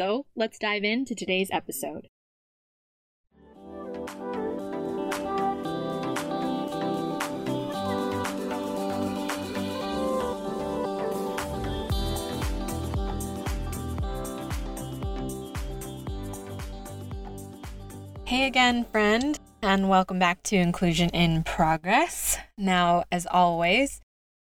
So let's dive into today's episode. Hey again, friend, and welcome back to Inclusion in Progress. Now, as always,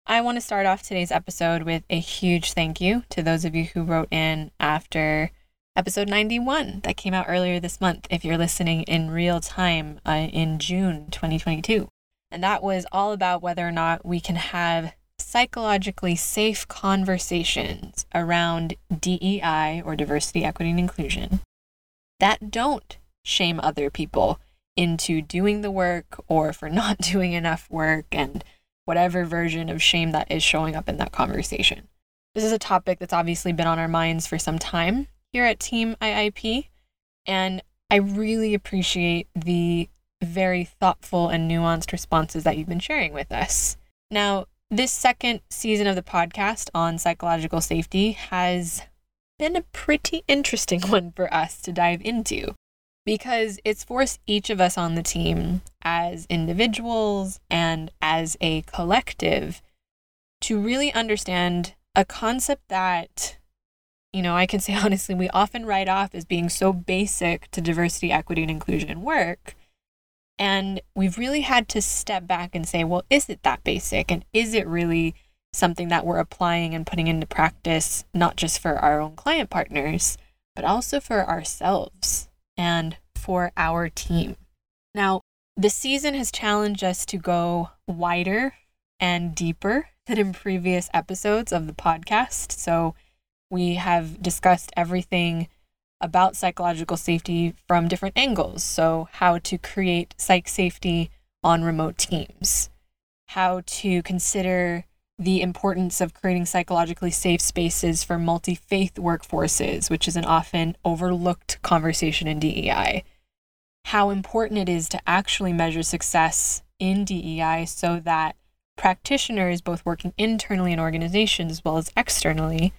I want to start off today's episode with a huge thank you to those of you who wrote in after episode 91 that came out earlier this month, if you're listening in real time uh, in June 2022. And that was all about whether or not we can have psychologically safe conversations around DEI or diversity, equity, and inclusion that don't shame other people into doing the work or for not doing enough work and whatever version of shame that is showing up in that conversation. This is a topic that's obviously been on our minds for some time here at Team IIP, and I really appreciate the very thoughtful and nuanced responses that you've been sharing with us. Now, this second season of the podcast on psychological safety has been a pretty interesting one for us to dive into because it's forced each of us on the team as individuals and as a collective to really understand a concept that you know, I can say honestly, we often write off as being so basic to diversity, equity, and inclusion work. And we've really had to step back and say, well, is it that basic? And is it really something that we're applying and putting into practice, not just for our own client partners, but also for ourselves and for our team? Now, the season has challenged us to go wider and deeper than in previous episodes of the podcast. So, we have discussed everything about psychological safety from different angles. So, how to create psych safety on remote teams, how to consider the importance of creating psychologically safe spaces for multi faith workforces, which is an often overlooked conversation in DEI, how important it is to actually measure success in DEI so that practitioners, both working internally in organizations as well as externally,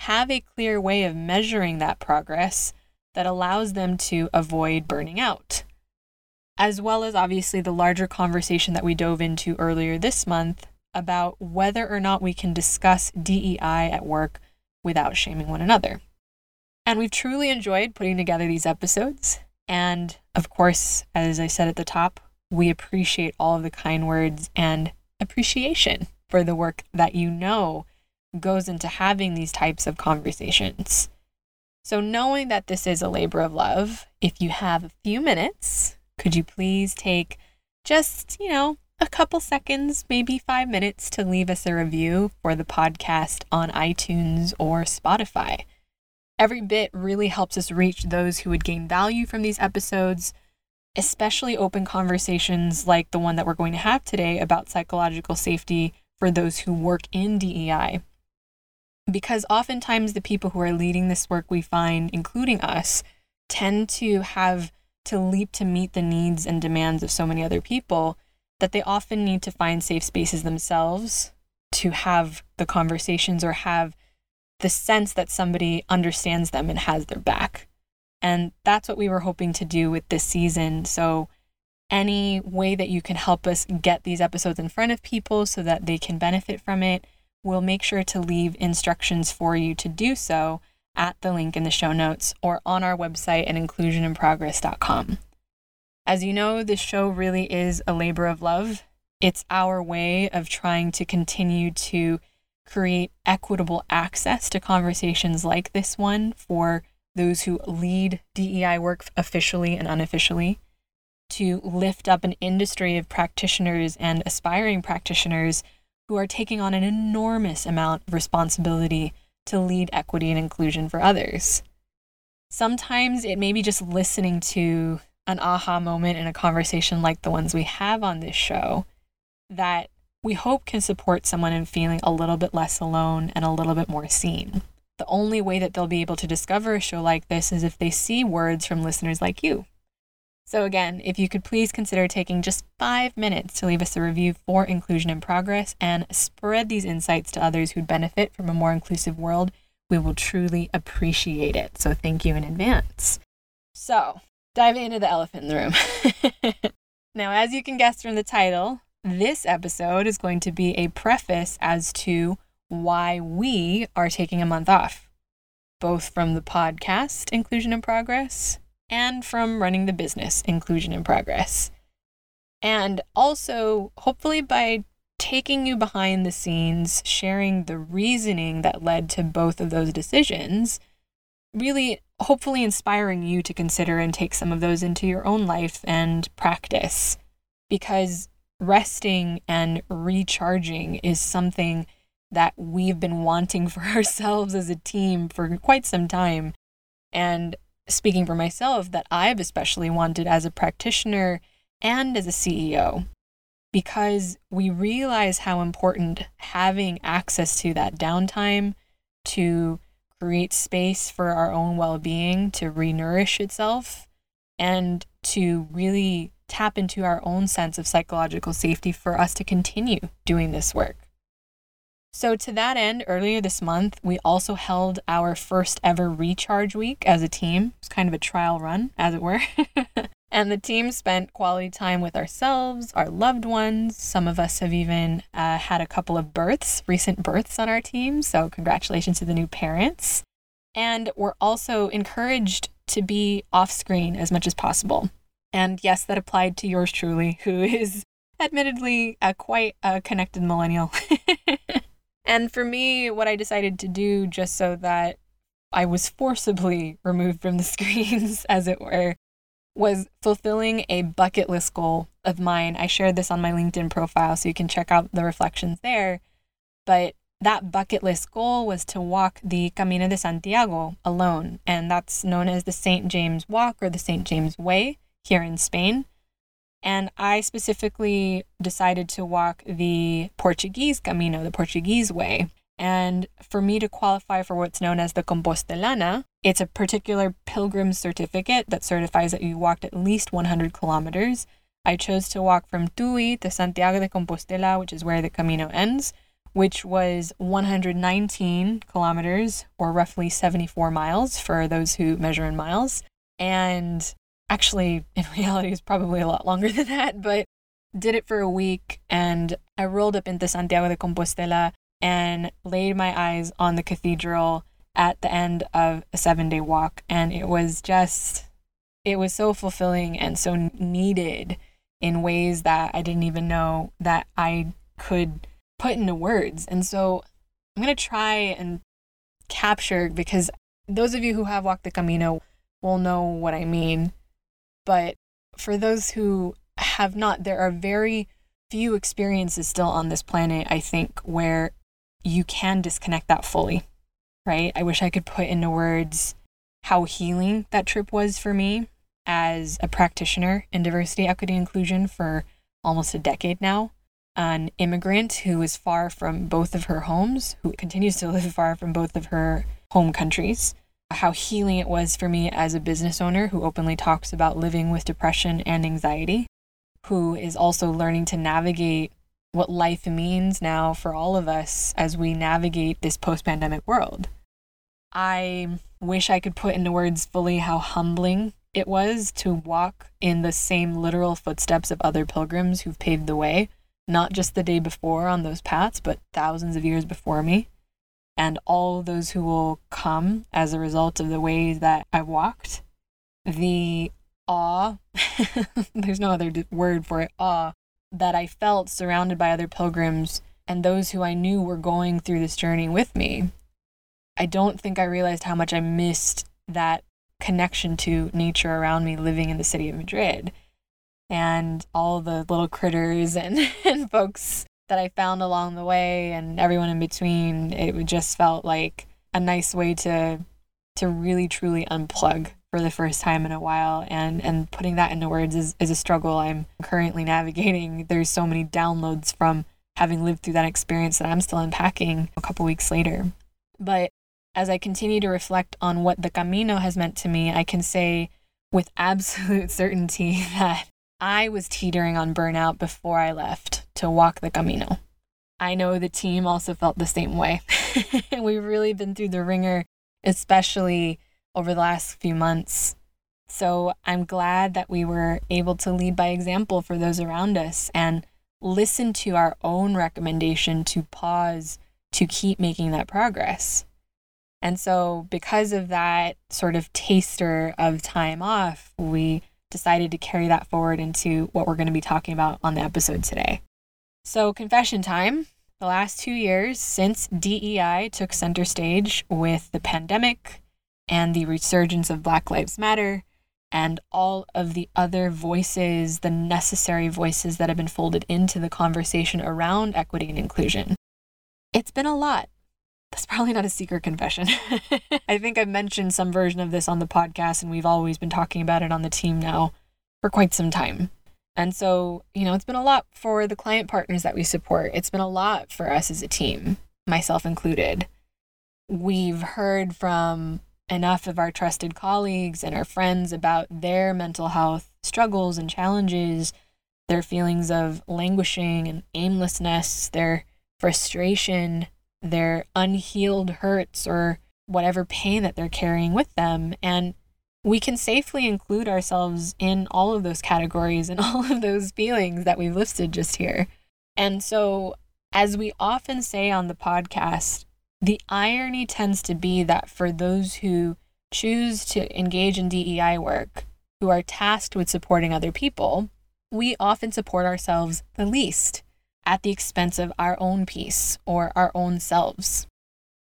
have a clear way of measuring that progress that allows them to avoid burning out. As well as obviously the larger conversation that we dove into earlier this month about whether or not we can discuss DEI at work without shaming one another. And we've truly enjoyed putting together these episodes. And of course, as I said at the top, we appreciate all of the kind words and appreciation for the work that you know goes into having these types of conversations. So, knowing that this is a labor of love, if you have a few minutes, could you please take just, you know, a couple seconds, maybe five minutes to leave us a review for the podcast on iTunes or Spotify? Every bit really helps us reach those who would gain value from these episodes, especially open conversations like the one that we're going to have today about psychological safety for those who work in DEI because oftentimes the people who are leading this work we find, including us, tend to have to leap to meet the needs and demands of so many other people that they often need to find safe spaces themselves to have the conversations or have the sense that somebody understands them and has their back. And that's what we were hoping to do with this season. So, any way that you can help us get these episodes in front of people so that they can benefit from it, we'll make sure to leave instructions for you to do so at the link in the show notes or on our website at inclusioninprogress.com. As you know, this show really is a labor of love. It's our way of trying to continue to create equitable access to conversations like this one for those who lead DEI work officially and unofficially, to lift up an industry of practitioners and aspiring practitioners who are taking on an enormous amount of responsibility to lead equity and inclusion for others. Sometimes it may be just listening to an aha moment in a conversation like the ones we have on this show that we hope can support someone in feeling a little bit less alone and a little bit more seen. The only way that they'll be able to discover a show like this is if they see words from listeners like you. So, again, if you could please consider taking just five minutes to leave us a review for Inclusion in Progress and spread these insights to others who'd benefit from a more inclusive world, we will truly appreciate it. So, thank you in advance. So, diving into the elephant in the room. now, as you can guess from the title, this episode is going to be a preface as to why we are taking a month off, both from the podcast Inclusion in Progress and from running the business Inclusion in Progress. And also, hopefully, by taking you behind the scenes, sharing the reasoning that led to both of those decisions, really hopefully inspiring you to consider and take some of those into your own life and practice. Because resting and recharging is something that we've been wanting for ourselves as a team for quite some time. And speaking for myself, that I've especially wanted as a practitioner and as a CEO, because we realize how important having access to that downtime to create space for our own well being, to renourish itself, and to really tap into our own sense of psychological safety for us to continue doing this work. So, to that end, earlier this month, we also held our first ever recharge week as a team. It was kind of a trial run, as it were. and the team spent quality time with ourselves, our loved ones. Some of us have even uh, had a couple of births, recent births on our team. So, congratulations to the new parents. And we're also encouraged to be off screen as much as possible. And yes, that applied to yours truly, who is admittedly a quite a connected millennial. And for me, what I decided to do, just so that I was forcibly removed from the screens, as it were, was fulfilling a bucket list goal of mine. I shared this on my LinkedIn profile, so you can check out the reflections there. But that bucket list goal was to walk the Camino de Santiago alone, and that's known as the St. James Walk or the St. James Way here in Spain. And I specifically decided to walk the Portuguese Camino, the Portuguese way. And for me to qualify for what's known as the Compostelana, it's a particular pilgrim certificate that certifies that you walked at least 100 kilometers. I chose to walk from Tui to Santiago de Compostela, which is where the Camino ends, which was 119 kilometers or roughly 74 miles for those who measure in miles. And actually, in reality, is probably a lot longer than that, but did it for a week. And I rolled up into Santiago de Compostela and laid my eyes on the cathedral at the end of a seven day walk. And it was just, it was so fulfilling and so needed in ways that I didn't even know that I could put into words. And so I'm going to try and capture because those of you who have walked the Camino will know what I mean. But for those who have not, there are very few experiences still on this planet, I think, where you can disconnect that fully, right? I wish I could put into words how healing that trip was for me as a practitioner in diversity, equity, inclusion for almost a decade now. An immigrant who is far from both of her homes, who continues to live far from both of her home countries, how healing it was for me as a business owner who openly talks about living with depression and anxiety, who is also learning to navigate what life means now for all of us as we navigate this post pandemic world. I wish I could put into words fully how humbling it was to walk in the same literal footsteps of other pilgrims who've paved the way, not just the day before on those paths, but thousands of years before me. And all those who will come as a result of the ways that I walked, the awe, there's no other word for it, awe, that I felt surrounded by other pilgrims and those who I knew were going through this journey with me. I don't think I realized how much I missed that connection to nature around me living in the city of Madrid and all the little critters and, and folks that I found along the way and everyone in between. It just felt like a nice way to to really truly unplug for the first time in a while and and putting that into words is, is a struggle I'm currently navigating. There's so many downloads from having lived through that experience that I'm still unpacking a couple weeks later. But as I continue to reflect on what the Camino has meant to me, I can say with absolute certainty that I was teetering on burnout before I left to walk the Camino. I know the team also felt the same way. We've really been through the wringer, especially over the last few months. So I'm glad that we were able to lead by example for those around us and listen to our own recommendation to pause to keep making that progress. And so, because of that sort of taster of time off, we decided to carry that forward into what we're going to be talking about on the episode today. So, confession time. The last two years since DEI took center stage with the pandemic and the resurgence of Black Lives Matter and all of the other voices, the necessary voices that have been folded into the conversation around equity and inclusion. It's been a lot. That's probably not a secret confession. I think I've mentioned some version of this on the podcast, and we've always been talking about it on the team now for quite some time. And so, you know, it's been a lot for the client partners that we support. It's been a lot for us as a team, myself included. We've heard from enough of our trusted colleagues and our friends about their mental health struggles and challenges, their feelings of languishing and aimlessness, their frustration, their unhealed hurts or whatever pain that they're carrying with them. And we can safely include ourselves in all of those categories and all of those feelings that we've listed just here. And so, as we often say on the podcast, the irony tends to be that for those who choose to engage in DEI work, who are tasked with supporting other people, we often support ourselves the least at the expense of our own peace or our own selves.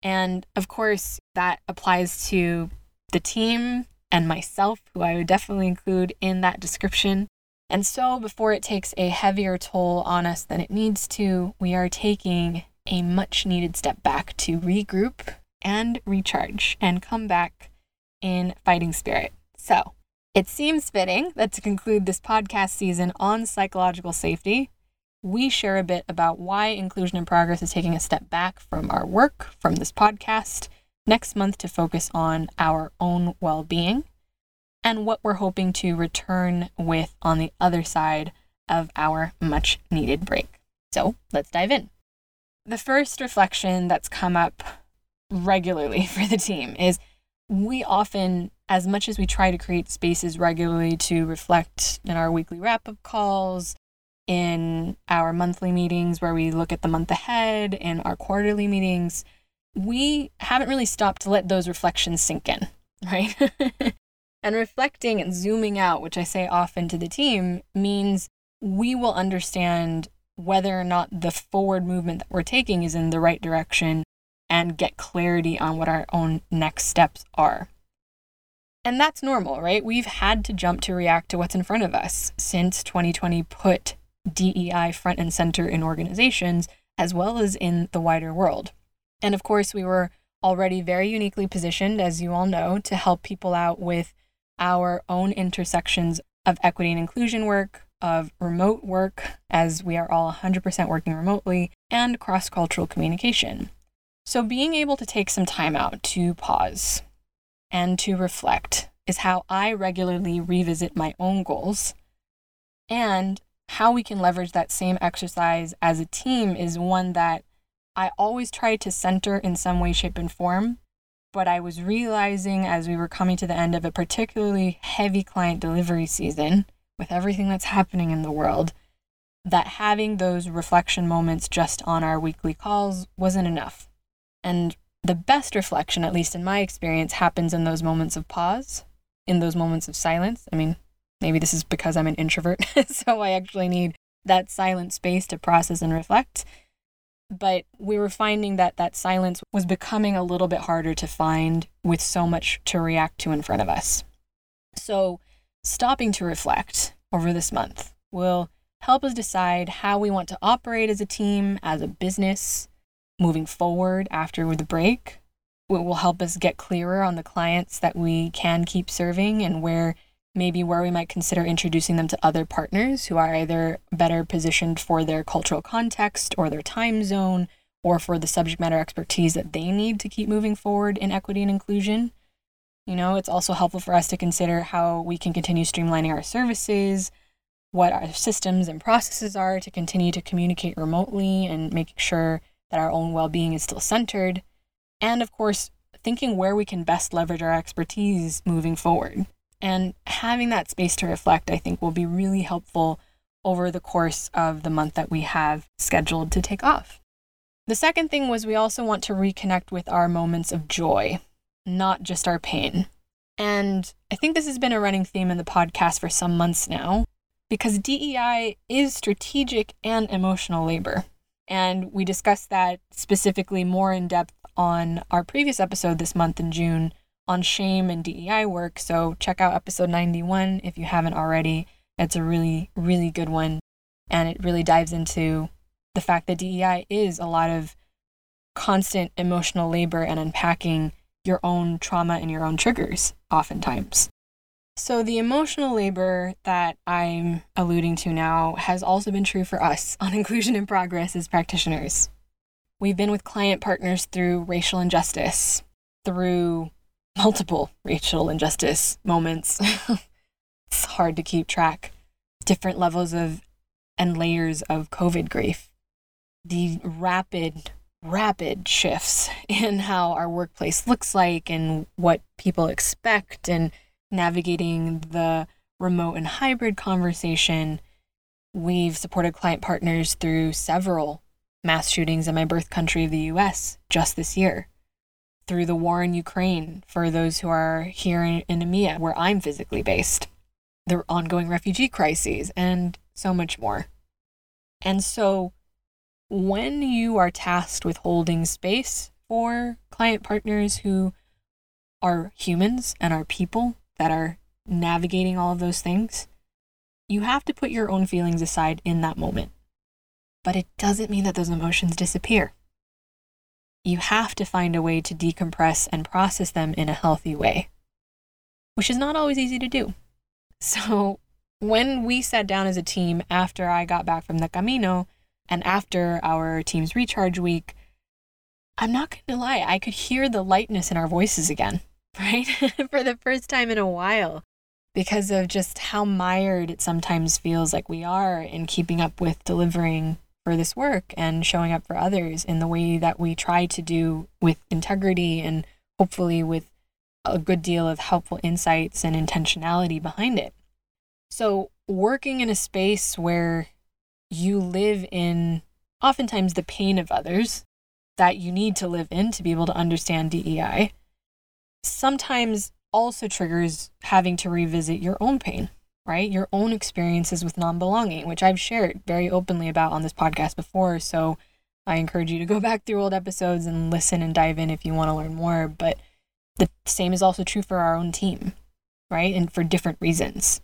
And of course, that applies to the team and myself, who I would definitely include in that description. And so, before it takes a heavier toll on us than it needs to, we are taking a much needed step back to regroup and recharge and come back in fighting spirit. So, it seems fitting that to conclude this podcast season on psychological safety, we share a bit about why Inclusion in Progress is taking a step back from our work, from this podcast, next month to focus on our own well being, and what we're hoping to return with on the other side of our much needed break. So let's dive in. The first reflection that's come up regularly for the team is we often, as much as we try to create spaces regularly to reflect in our weekly wrap up calls, in our monthly meetings where we look at the month ahead, in our quarterly meetings, we haven't really stopped to let those reflections sink in, right? and reflecting and zooming out, which I say often to the team, means we will understand whether or not the forward movement that we're taking is in the right direction and get clarity on what our own next steps are. And that's normal, right? We've had to jump to react to what's in front of us since 2020 put DEI front and center in organizations as well as in the wider world. And of course, we were already very uniquely positioned, as you all know, to help people out with our own intersections of equity and inclusion work, of remote work, as we are all 100% working remotely, and cross cultural communication. So, being able to take some time out to pause and to reflect is how I regularly revisit my own goals and how we can leverage that same exercise as a team is one that I always try to center in some way, shape, and form. But I was realizing as we were coming to the end of a particularly heavy client delivery season with everything that's happening in the world that having those reflection moments just on our weekly calls wasn't enough. And the best reflection, at least in my experience, happens in those moments of pause, in those moments of silence. I mean, maybe this is because I'm an introvert, so I actually need that silent space to process and reflect. But we were finding that that silence was becoming a little bit harder to find with so much to react to in front of us. So, stopping to reflect over this month will help us decide how we want to operate as a team, as a business, moving forward after the break. It will help us get clearer on the clients that we can keep serving and where maybe where we might consider introducing them to other partners who are either better positioned for their cultural context or their time zone or for the subject matter expertise that they need to keep moving forward in equity and inclusion. You know, it's also helpful for us to consider how we can continue streamlining our services, what our systems and processes are to continue to communicate remotely and making sure that our own well being is still centered. And of course, thinking where we can best leverage our expertise moving forward. And having that space to reflect, I think, will be really helpful over the course of the month that we have scheduled to take off. The second thing was we also want to reconnect with our moments of joy, not just our pain. And I think this has been a running theme in the podcast for some months now because DEI is strategic and emotional labor. And we discussed that specifically more in depth on our previous episode this month in June on shame and DEI work. So check out episode 91 if you haven't already. It's a really, really good one. And it really dives into the fact that DEI is a lot of constant emotional labor and unpacking your own trauma and your own triggers, oftentimes. So, the emotional labor that I'm alluding to now has also been true for us on Inclusion in Progress as practitioners. We've been with client partners through racial injustice, through multiple racial injustice moments. it's hard to keep track. Different levels of and layers of COVID grief. The rapid, rapid shifts in how our workplace looks like and what people expect, and navigating the remote and hybrid conversation. We've supported client partners through several mass shootings in my birth country of the US just this year through the war in Ukraine for those who are here in, in EMEA, where I'm physically based, the ongoing refugee crises, and so much more. And so, when you are tasked with holding space for client partners who are humans and are people that are navigating all of those things, you have to put your own feelings aside in that moment. But it doesn't mean that those emotions disappear you have to find a way to decompress and process them in a healthy way, which is not always easy to do. So, when we sat down as a team after I got back from the Camino and after our team's recharge week, I'm not going to lie, I could hear the lightness in our voices again, right? For the first time in a while, because of just how mired it sometimes feels like we are in keeping up with delivering for this work and showing up for others in the way that we try to do with integrity and hopefully with a good deal of helpful insights and intentionality behind it. So, working in a space where you live in oftentimes the pain of others that you need to live in to be able to understand DEI sometimes also triggers having to revisit your own pain right? Your own experiences with non belonging, which I've shared very openly about on this podcast before. So I encourage you to go back through old episodes and listen and dive in if you want to learn more. But the same is also true for our own team, right? And for different reasons.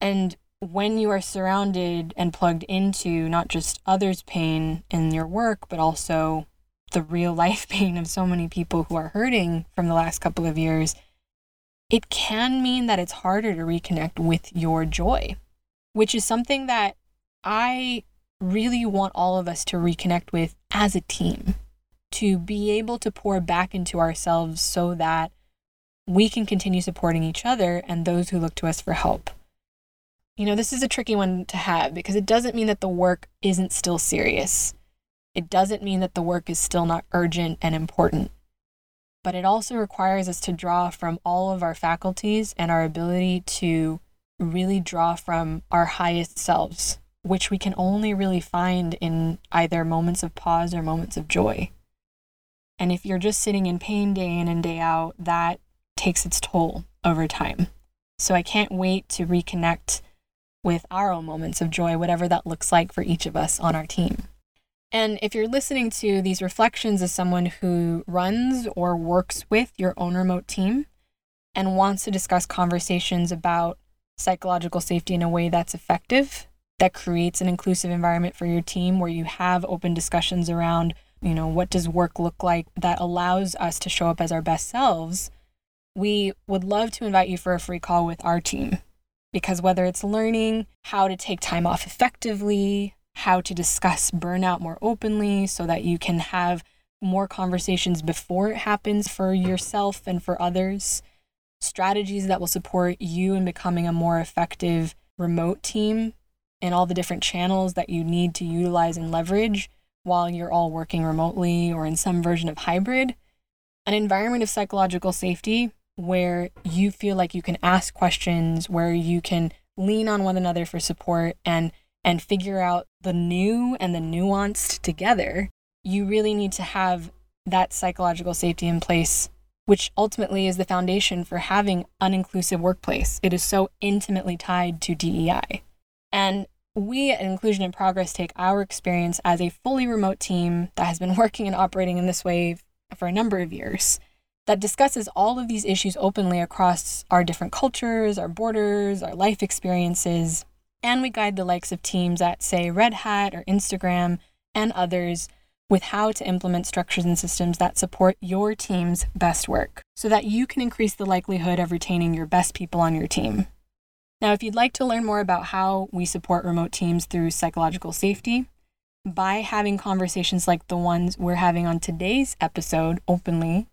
And when you are surrounded and plugged into not just others' pain in your work, but also the real life pain of so many people who are hurting from the last couple of years, it can mean that it's harder to reconnect with your joy, which is something that I really want all of us to reconnect with as a team, to be able to pour back into ourselves so that we can continue supporting each other and those who look to us for help. You know, this is a tricky one to have because it doesn't mean that the work isn't still serious. It doesn't mean that the work is still not urgent and important but it also requires us to draw from all of our faculties and our ability to really draw from our highest selves, which we can only really find in either moments of pause or moments of joy. And if you're just sitting in pain day in and day out, that takes its toll over time. So I can't wait to reconnect with our own moments of joy, whatever that looks like for each of us on our team. And if you're listening to these reflections as someone who runs or works with your own remote team and wants to discuss conversations about psychological safety in a way that's effective, that creates an inclusive environment for your team where you have open discussions around, you know, what does work look like that allows us to show up as our best selves, we would love to invite you for a free call with our team. Because whether it's learning how to take time off effectively, how to discuss burnout more openly so that you can have more conversations before it happens for yourself and for others, strategies that will support you in becoming a more effective remote team and all the different channels that you need to utilize and leverage while you're all working remotely or in some version of hybrid. An environment of psychological safety where you feel like you can ask questions, where you can lean on one another for support and and figure out the new and the nuanced together, you really need to have that psychological safety in place, which ultimately is the foundation for having an inclusive workplace. It is so intimately tied to DEI. And we at Inclusion in Progress take our experience as a fully remote team that has been working and operating in this way for a number of years that discusses all of these issues openly across our different cultures, our borders, our life experiences. And we guide the likes of teams at, say, Red Hat or Instagram and others with how to implement structures and systems that support your team's best work so that you can increase the likelihood of retaining your best people on your team. Now, if you'd like to learn more about how we support remote teams through psychological safety, by having conversations like the ones we're having on today's episode openly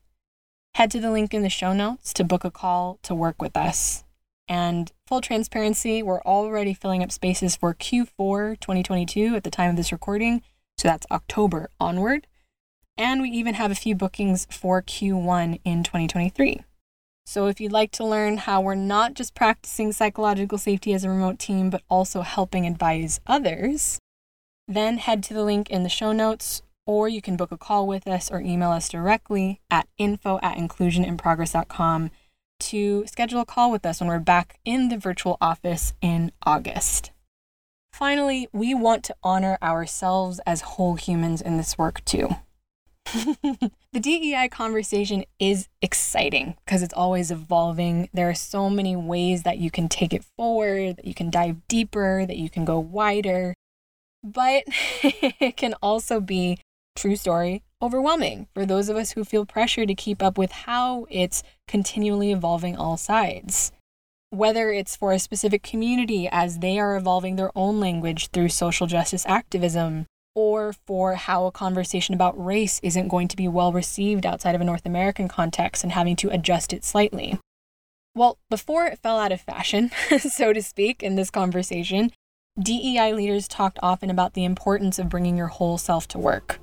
Head to the link in the show notes to book a call to work with us. And full transparency, we're already filling up spaces for Q4 2022 at the time of this recording. So that's October onward. And we even have a few bookings for Q1 in 2023. So if you'd like to learn how we're not just practicing psychological safety as a remote team, but also helping advise others, then head to the link in the show notes or you can book a call with us or email us directly at info at inclusioninprogress.com to schedule a call with us when we're back in the virtual office in August. Finally, we want to honor ourselves as whole humans in this work too. the DEI conversation is exciting because it's always evolving. There are so many ways that you can take it forward, that you can dive deeper, that you can go wider. But it can also be true story, overwhelming for those of us who feel pressure to keep up with how it's continually evolving all sides. Whether it's for a specific community as they are evolving their own language through social justice activism, or for how a conversation about race isn't going to be well received outside of a North American context and having to adjust it slightly. Well, before it fell out of fashion, so to speak, in this conversation, DEI leaders talked often about the importance of bringing your whole self to work.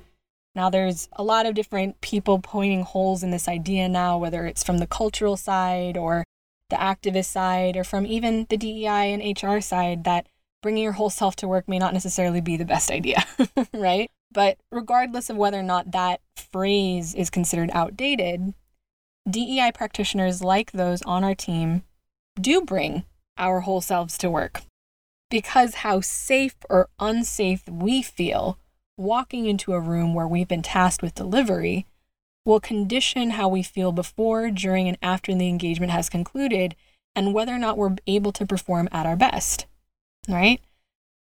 Now, there's a lot of different people pointing holes in this idea now, whether it's from the cultural side or the activist side or from even the DEI and HR side, that bringing your whole self to work may not necessarily be the best idea, right? But regardless of whether or not that phrase is considered outdated, DEI practitioners like those on our team do bring our whole selves to work. Because how safe or unsafe we feel walking into a room where we've been tasked with delivery will condition how we feel before, during, and after the engagement has concluded, and whether or not we're able to perform at our best, right?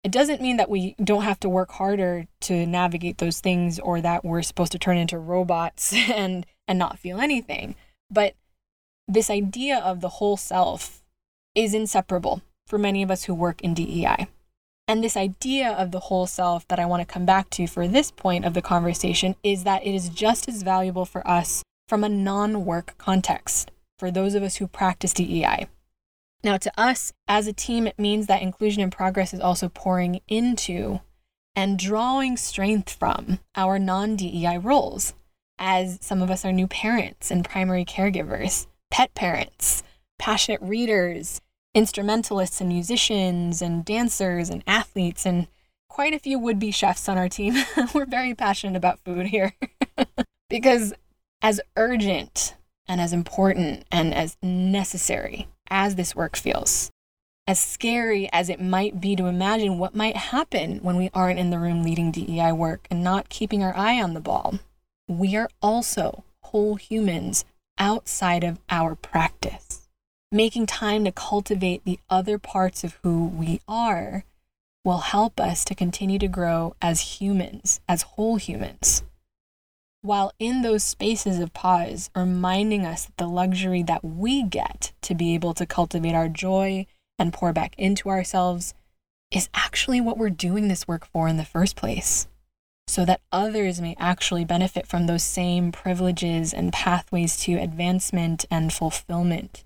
It doesn't mean that we don't have to work harder to navigate those things or that we're supposed to turn into robots and and not feel anything. But this idea of the whole self is inseparable for many of us who work in DEI. And this idea of the whole self that I want to come back to for this point of the conversation is that it is just as valuable for us from a non work context, for those of us who practice DEI. Now, to us as a team, it means that Inclusion in Progress is also pouring into and drawing strength from our non DEI roles, as some of us are new parents and primary caregivers, pet parents, passionate readers, instrumentalists and musicians and dancers and athletes and quite a few would be chefs on our team. We're very passionate about food here. Because as urgent and as important and as necessary as this work feels, as scary as it might be to imagine what might happen when we aren't in the room leading DEI work and not keeping our eye on the ball, we are also whole humans outside of our practice. Making time to cultivate the other parts of who we are will help us to continue to grow as humans, as whole humans. While in those spaces of pause, reminding us that the luxury that we get to be able to cultivate our joy and pour back into ourselves is actually what we're doing this work for in the first place. So that others may actually benefit from those same privileges and pathways to advancement and fulfillment.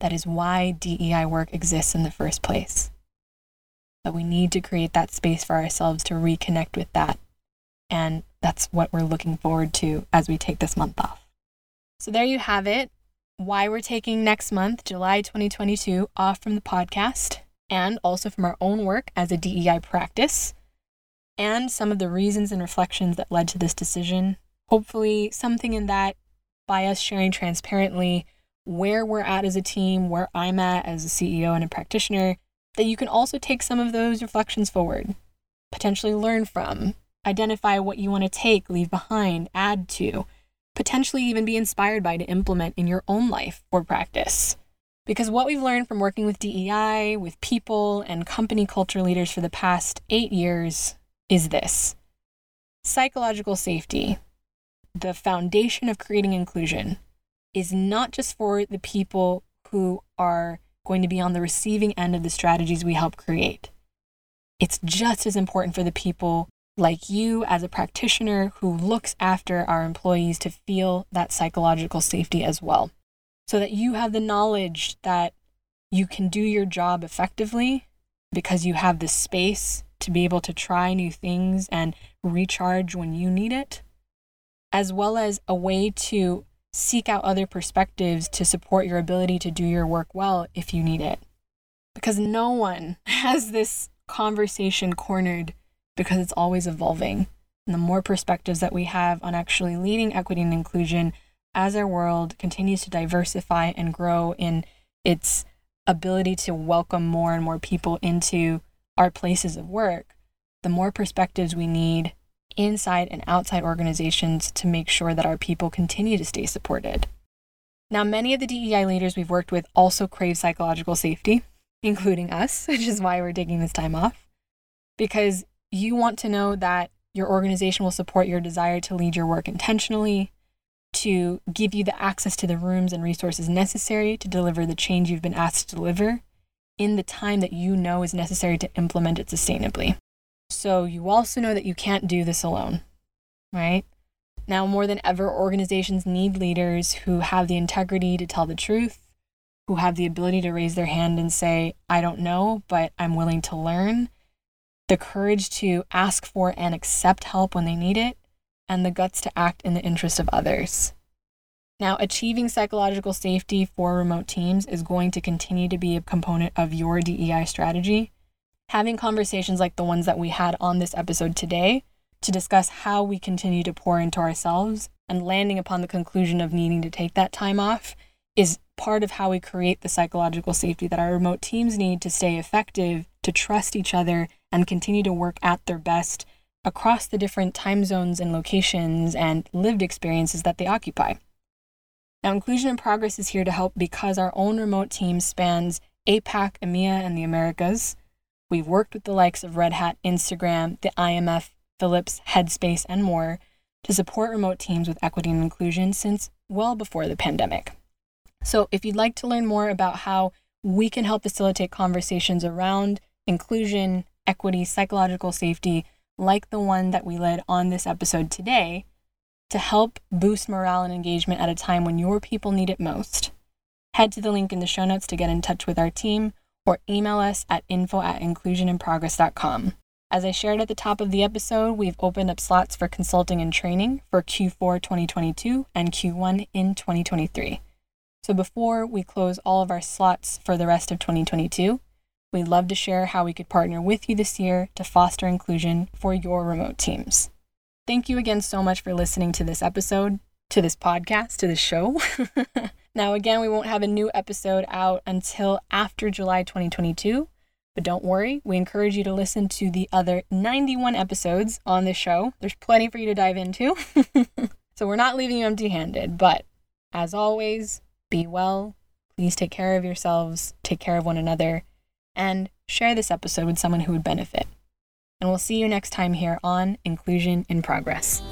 That is why DEI work exists in the first place. But we need to create that space for ourselves to reconnect with that. And that's what we're looking forward to as we take this month off. So there you have it. Why we're taking next month, July 2022, off from the podcast and also from our own work as a DEI practice, and some of the reasons and reflections that led to this decision. Hopefully, something in that by us sharing transparently where we're at as a team, where I'm at as a CEO and a practitioner, that you can also take some of those reflections forward, potentially learn from, identify what you want to take, leave behind, add to, potentially even be inspired by to implement in your own life or practice. Because what we've learned from working with DEI, with people, and company culture leaders for the past eight years is this psychological safety, the foundation of creating inclusion, is not just for the people who are going to be on the receiving end of the strategies we help create. It's just as important for the people like you as a practitioner who looks after our employees to feel that psychological safety as well. So that you have the knowledge that you can do your job effectively because you have the space to be able to try new things and recharge when you need it, as well as a way to seek out other perspectives to support your ability to do your work well if you need it. Because no one has this conversation cornered because it's always evolving. And the more perspectives that we have on actually leading equity and inclusion as our world continues to diversify and grow in its ability to welcome more and more people into our places of work, the more perspectives we need inside and outside organizations to make sure that our people continue to stay supported. Now, many of the DEI leaders we've worked with also crave psychological safety, including us, which is why we're taking this time off. Because you want to know that your organization will support your desire to lead your work intentionally, to give you the access to the rooms and resources necessary to deliver the change you've been asked to deliver in the time that you know is necessary to implement it sustainably. So you also know that you can't do this alone, right? Now, more than ever, organizations need leaders who have the integrity to tell the truth, who have the ability to raise their hand and say, I don't know, but I'm willing to learn, the courage to ask for and accept help when they need it, and the guts to act in the interest of others. Now, achieving psychological safety for remote teams is going to continue to be a component of your DEI strategy. Having conversations like the ones that we had on this episode today to discuss how we continue to pour into ourselves and landing upon the conclusion of needing to take that time off is part of how we create the psychological safety that our remote teams need to stay effective, to trust each other, and continue to work at their best across the different time zones and locations and lived experiences that they occupy. Now, Inclusion in Progress is here to help because our own remote team spans APAC, EMEA, and the Americas. We've worked with the likes of Red Hat, Instagram, the IMF, Philips, Headspace, and more to support remote teams with equity and inclusion since well before the pandemic. So, if you'd like to learn more about how we can help facilitate conversations around inclusion, equity, psychological safety, like the one that we led on this episode today, to help boost morale and engagement at a time when your people need it most. Head to the link in the show notes to get in touch with our team or email us at info at inclusioninprogress.com. As I shared at the top of the episode, we've opened up slots for consulting and training for Q4 2022 and Q1 in 2023. So before we close all of our slots for the rest of 2022, we'd love to share how we could partner with you this year to foster inclusion for your remote teams. thank you again so much for listening to this episode, to this podcast, to this show. now, again, we won't have a new episode out until after July 2022. But don't worry, we encourage you to listen to the other 91 episodes on this show. There's plenty for you to dive into. so we're not leaving you empty handed, but as always, be well. Please take care of yourselves, take care of one another, and share this episode with someone who would benefit. And we'll see you next time here on Inclusion in Progress.